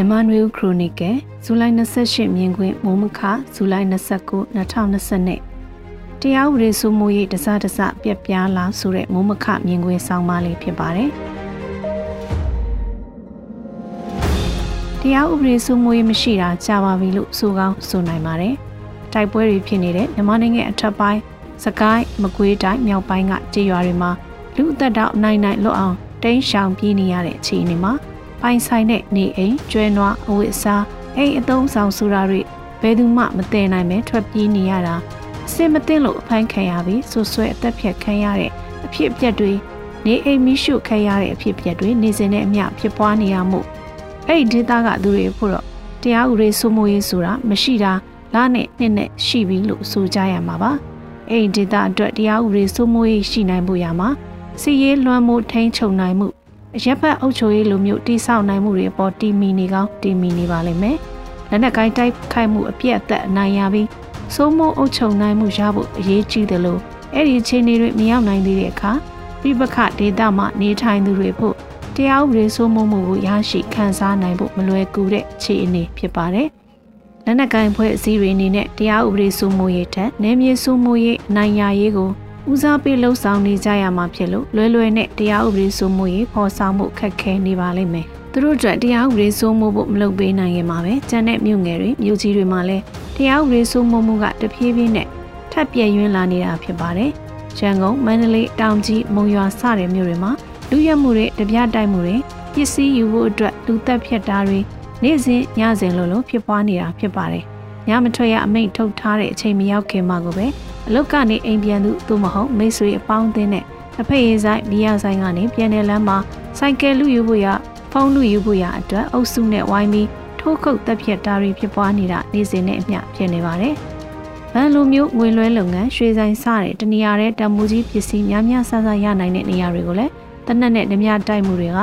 မြန်မာနွေဦးခရိုနီကယ်ဇူလိုင်28မြင်ကွင်းမိုးမခဇူလိုင်29 2020တရားဥပဒေစိုးမိုးရေးတစားတစပြက်ပြားလာဆိုတဲ့မိုးမခမြင်ကွင်းဆောင်းပါးလေးဖြစ်ပါတယ်တရားဥပဒေစိုးမိုးရေးမရှိတာကြာပါပြီလို့ဆိုကောင်းဆိုနိုင်ပါတယ်တိုက်ပွဲတွေဖြစ်နေတဲ့မြန်မာနိုင်ငံအထက်ပိုင်းစကိုင်းမကွေးတိုင်းမြောက်ပိုင်းကကြေးရွာတွေမှာလူအသက်တောက်နိုင်နိုင်လွတ်အောင်တိန်းရှောင်ပြေးနေရတဲ့အခြေအနေမှာ ပိုင်ဆိုင်တဲ့နေအိမ်ကျွဲနွားအဝတ်အစားအိမ်အသုံးဆောင်ဆိုတာတွေဘယ်သူမှမသိနိုင်ပဲထွက်ပြေးနေရတာအစင်မသိလို့အဖိုင်းခံရပြီးဆွဆွဲအသက်ဖြတ်ခံရတဲ့အဖြစ်အပျက်တွေနေအိမ်မိရှုခံရတဲ့အဖြစ်အပျက်တွေနေစဉ်နဲ့အမျှဖြစ်ပွားနေရမှုအဲ့ဒီဒေသကသူတွေဖို့တော့တရားဥပဒေစိုးမိုးရေးဆိုတာမရှိတာလားနဲ့နှစ်နဲ့ရှိပြီလို့ဆိုကြရမှာပါအဲ့ဒီဒေသအတွက်တရားဥပဒေစိုးမိုးရေးရှိနိုင်ဖို့ရမှာစီရေးလွှမ်းမိုးထိန်းချုပ်နိုင်မှု အရက်ဖက်အုပ်ချုပ်ရေးလိုမျိုးတိဆောက်နိုင်မှုတွေအပေါ်တီမီနေကောင်းတီမီနေပါလိမ့်မယ်။လက်နက်ကိုင်းတိုက်ခိုက်မှုအပြည့်အသက်အနိုင်ရပြီးစိုးမိုးအုပ်ချုပ်နိုင်မှုရဖို့အရေးကြီးတယ်လို့အဲ့ဒီအခြေအနေတွေမရောက်နိုင်သေးတဲ့အခါပြပခဒေတာမှနေထိုင်သူတွေဖို့တရားဥပဒေစိုးမိုးမှုကိုရရှိခံစားနိုင်ဖို့မလွယ်ကူတဲ့အခြေအနေဖြစ်ပါတယ်။လက်နက်ကိုင်းဖွဲ့အစည်းတွေအနေနဲ့တရားဥပဒေစိုးမိုးရေးထက်နယ်မြေစိုးမိုးရေးအနိုင်ရရေးကို ဦးစားပေးလှုပ်ဆောင်နေကြရမှာဖြစ်လို့လွယ်လွယ်နဲ့တရားဥပဒေစိုးမိုးရေးဖော်ဆောင်မှုခက်ခဲနေပါလိမ့်မယ်။သူတို့အတွက်တရားဥပဒေစိုးမိုးဖို့မလုပ်ပေးနိုင်ရင်မှာပဲကျန်တဲ့မြို့ငယ်တွေမြို့ကြီးတွေမှာလည်းတရားဥပဒေစိုးမိုးမှုကတဖြည်းဖြည်းနဲ့ထပ်ပြည့်ရင်းလာနေတာဖြစ်ပါတယ်။ရန်ကုန်၊မန္တလေး၊တောင်ကြီး၊မုံရွာစတဲ့မြို့တွေမှာလူရဲမှုတွေတပြားတိုက်မှုတွေပစ္စည်းယူဖို့အတွက်လူသက်ဖြတ်တာတွေနေ့စဉ်ညစဉ်လိုလိုဖြစ်ပွားနေတာဖြစ်ပါတယ်။ညမထွက်ရအမိန့်ထုတ်ထားတဲ့အချိန်မရောက်ခင်မှာကိုပဲ အလုတ်ကနေအိမ်ပြန်သူသို့မဟုတ်မိတ်ဆွေအပေါင်းအသင်းနဲ့အဖေရေးဆိုင်ဘီယာဆိုင်ကနေပြန်တဲ့လမ်းမှာစိုက်ကယ်လူယူဖို့ရဖုန်းလူယူဖို့ရအတွက်အုပ်စုနဲ့ဝိုင်းပြီးထိုးခုတ်တက်ဖြတ်တာတွေဖြစ်ပွားနေတာနေ့စဉ်နဲ့အမျှဖြစ်နေပါတယ်။ဗန်လိုမျိုးငွေလွှဲလုပ်ငန်းရွှေဆိုင်စတဲ့တနေရာတဲ့တမူကြီးပစ္စည်းများများဆဆရနိုင်တဲ့နေရာတွေကိုလည်းတနက်နဲ့ဓမြတိုက်မှုတွေက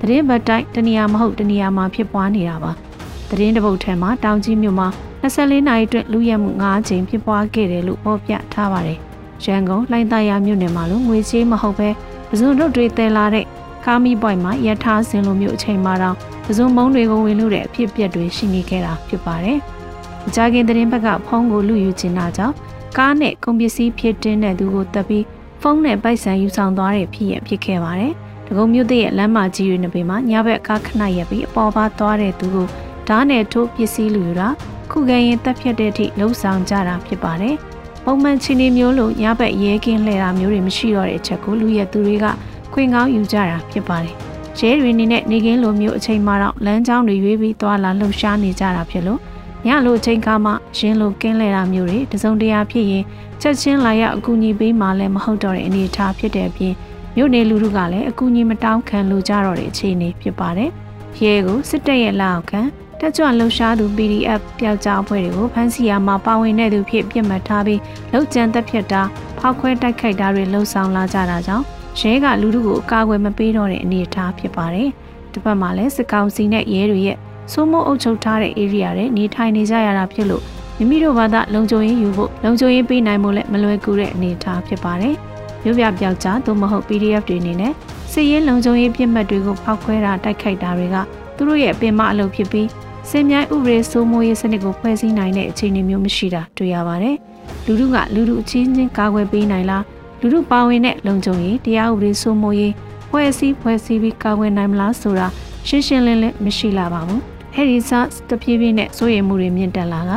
သတင်းဘတ်တိုက်တနေရာမဟုတ်တနေရာမှာဖြစ်ပွားနေတာပါ။သတင်းတပုတ်ထဲမှာတောင်ကြီးမြို့မှာ 24နာရီအတွင်းလူရဲမှု9ကြိမ်ဖြစ်ပွားခဲ့တယ်လို့ဖော်ပြထားပါတယ်။ရန်ကုန်လိုင်းသားရမြို့နယ်မှာလို့ငွေကြေးမဟုတ်ပဲပဇွန်တို့တွေတဲလာတဲ့ကာမီပွိုင်မှာရထားစင်လိုမျိုးအချိန်မှတော့ပဇွန်မုံတွေကိုဝင်လို့တဲ့အဖြစ်အပျက်တွေရှိနေခဲ့တာဖြစ်ပါတယ်။အကြခင်သတင်းဘက်ကဖုန်းကိုလူယူချင်တာကြောင့်ကားနဲ့ကုန်ပစ္စည်းဖြစ်တင်းတဲ့သူကိုတပ်ပြီးဖုန်းနဲ့ပိုက်ဆံယူဆောင်သွားတဲ့ဖြစ်ရဖြစ်ခဲ့ပါတယ်။ဒဂုံမြို့တရဲ့လမ်းမကြီးတွေနှစ်ပေမှာညဘက်ကားခဏရက်ပြီးအပေါ်ပါသွားတဲ့သူကိုဓာတ်နဲ့ထိုးပစ္စည်းလူယူတာ ခုခံရင်တက်ဖြတ်တဲ့အထိလှုပ်ဆောင်ကြတာဖြစ်ပါတယ်။ပုံမှန်ချင်းနေမျိုးလိုညဘက်ရဲကင်းလှည့်တာမျိုးတွေမရှိတော့တဲ့အချက်ကိုလူရဲသူတွေကခွင်ကောင်းယူကြတာဖြစ်ပါတယ်။ရဲတွေအနေနဲ့နေကင်းလိုမျိုးအချိန်မှတော့လမ်းကြောင်းတွေရွေးပြီးသွားလာလှုပ်ရှားနေကြတာဖြစ်လို့ညလိုအချိန်ကမှရင်းလိုကင်းလှည့်တာမျိုးတွေတစုံတရာဖြစ်ရင်ချက်ချင်းလာရောက်အကူအညီပေးမှလည်းမဟုတ်တော့တဲ့အနေအထားဖြစ်တဲ့အပြင်မြို့နယ်လူထုကလည်းအကူအညီမတောင်းခံလိုကြတော့တဲ့အခြေအနေဖြစ်ပါတယ်။ရဲကိုစစ်တပ်ရဲ့လက်အောက်ခံ တက်ကြွလှုပ်ရှားသူ PDF ပျောက်ကြားအဖွဲ့တွေကိုဖမ်းဆီးရမှာပါဝင်တဲ့သူဖြစ်ပြစ်မှတ်ထားပြီးလောက်ကျန်သက်ဖြတ်တာဖောက်ခွဲတိုက်ခိုက်တာတွေလှုံ့ဆော်လာကြတာကြောင့်ရဲကလူထုကိုအကာအကွယ်မပေးတော့တဲ့အနေအထားဖြစ်ပါတယ်။တစ်ဖက်မှာလည်းစစ်ကောင်စီနဲ့ရဲတွေရဲ့စိုးမိုးအုပ်ချုပ်ထားတဲ့ area တွေနေထိုင်နေကြရတာဖြစ်လို့မိမိတို့ဘာသာလုံခြုံရေးယူဖို့လုံခြုံရေးပေးနိုင်ဖို့လည်းမလွယ်ကူတဲ့အနေအထားဖြစ်ပါတယ်။မြို့ပြပျောက်ကြားသို့မဟုတ် PDF တွေအနေနဲ့စစ်ရေးလုံခြုံရေးပြစ်မှတ်တွေကိုဖောက်ခွဲတာတိုက်ခိုက်တာတွေကသူတို့ရဲ့ပင်မအလုပ်ဖြစ်ပြီး စင်မြိုင်ဥပဒေစိုးမိုးရေးစနစ်ကိုဖွဲ့စည်းနိုင်တဲ့အခြေအနေမျိုးမရှိတာတွေ့ရပါတယ်။လူထုကလူထုအချင်းချင်းကာကွယ်ပေးနိုင်လားလူထုပါဝင်တဲ့လုံခြုံရေးတရားဥပဒေစိုးမိုးရေးဖွဲ့စည်းဖွဲ့စည်းပြီးကာကွယ်နိုင်မလားဆိုတာရှင်းရှင်းလင်းလင်းမရှိလာပါဘူး။အဲဒီစားတပြေးပြေးနဲ့စိုးရိမ်မှုတွေမြင့်တက်လာက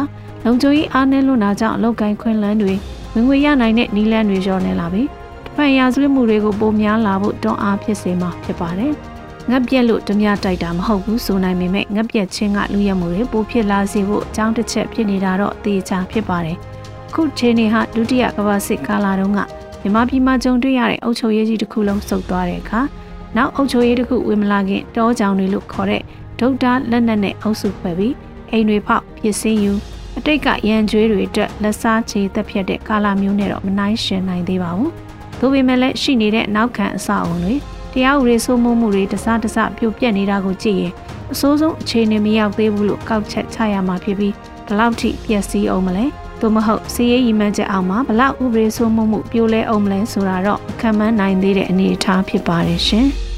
လုံခြုံရေးအားနည်းလွန်းတာကြောင့်အလောက်ကိုင်းခွင့်လန်းတွေဝင်ငွေရနိုင်တဲ့နီလန်းတွေလျော့နေလာပြီးတပန်ရာဇဝတ်မှုတွေကိုပိုများလာဖို့တွန်းအားဖြစ်စေမှာဖြစ်ပါတယ်။ ငက်ပြက်လို့ဓမြတိုက်တာမဟုတ်ဘူးဆိုနိုင်ပေမဲ့ငက်ပြက်ချင်းကလူရမှုတွေပိုဖြစ်လာစေဖို့အကြောင်းတစ်ချက်ဖြစ်နေတာတော့သေချာဖြစ်ပါတယ်။ခုချင်းနေဟာဒုတိယကမ္ဘာစစ်ကာလတုန်းကမြန်မာပြည်မှာကြုံတွေ့ရတဲ့အုပ်ချုပ်ရေးကြီးတစ်ခုလုံးစုပ်သွားတဲ့အခါနောက်အုပ်ချုပ်ရေးတစ်ခုဝင်မလာခင်တောကြောင်တွေလို့ခေါ်တဲ့ဒုတ်တာလက်နက်နဲ့အုပ်စုဖွဲ့ပြီးအိမ်တွေဖောက်ဖြစ်စင်းယူအတိတ်ကရန်ကျွေးတွေအတွက်လက်စားချေသက်ဖြတ်တဲ့ကာလမျိုးနဲ့တော့မနိုင်ရှင်နိုင်သေးပါဘူး။ဒါပေမဲ့လည်းရှိနေတဲ့နောက်ခံအဆောက်အုံတွေ တရားဥပဒေစိုးမိုးမှုတွေတစတစပြုတ်ပြက်နေတာကိုကြည့်ရင်အစိုးဆုံးအခြေအနေမရောက်သေးဘူးလို့ကောက်ချက်ချရမှာဖြစ်ပြီးဘလောက်ထိပျက်စီးအောင်မလဲသို့မဟုတ်စီးရေးရည်မှန်းချက်အောင်မှာဘလောက်ဥပဒေစိုးမိုးမှုပြိုလဲအောင်မလဲဆိုတာတော့ခံမှန်းနိုင်သေးတဲ့အနေအထားဖြစ်ပါတယ်ရှင်။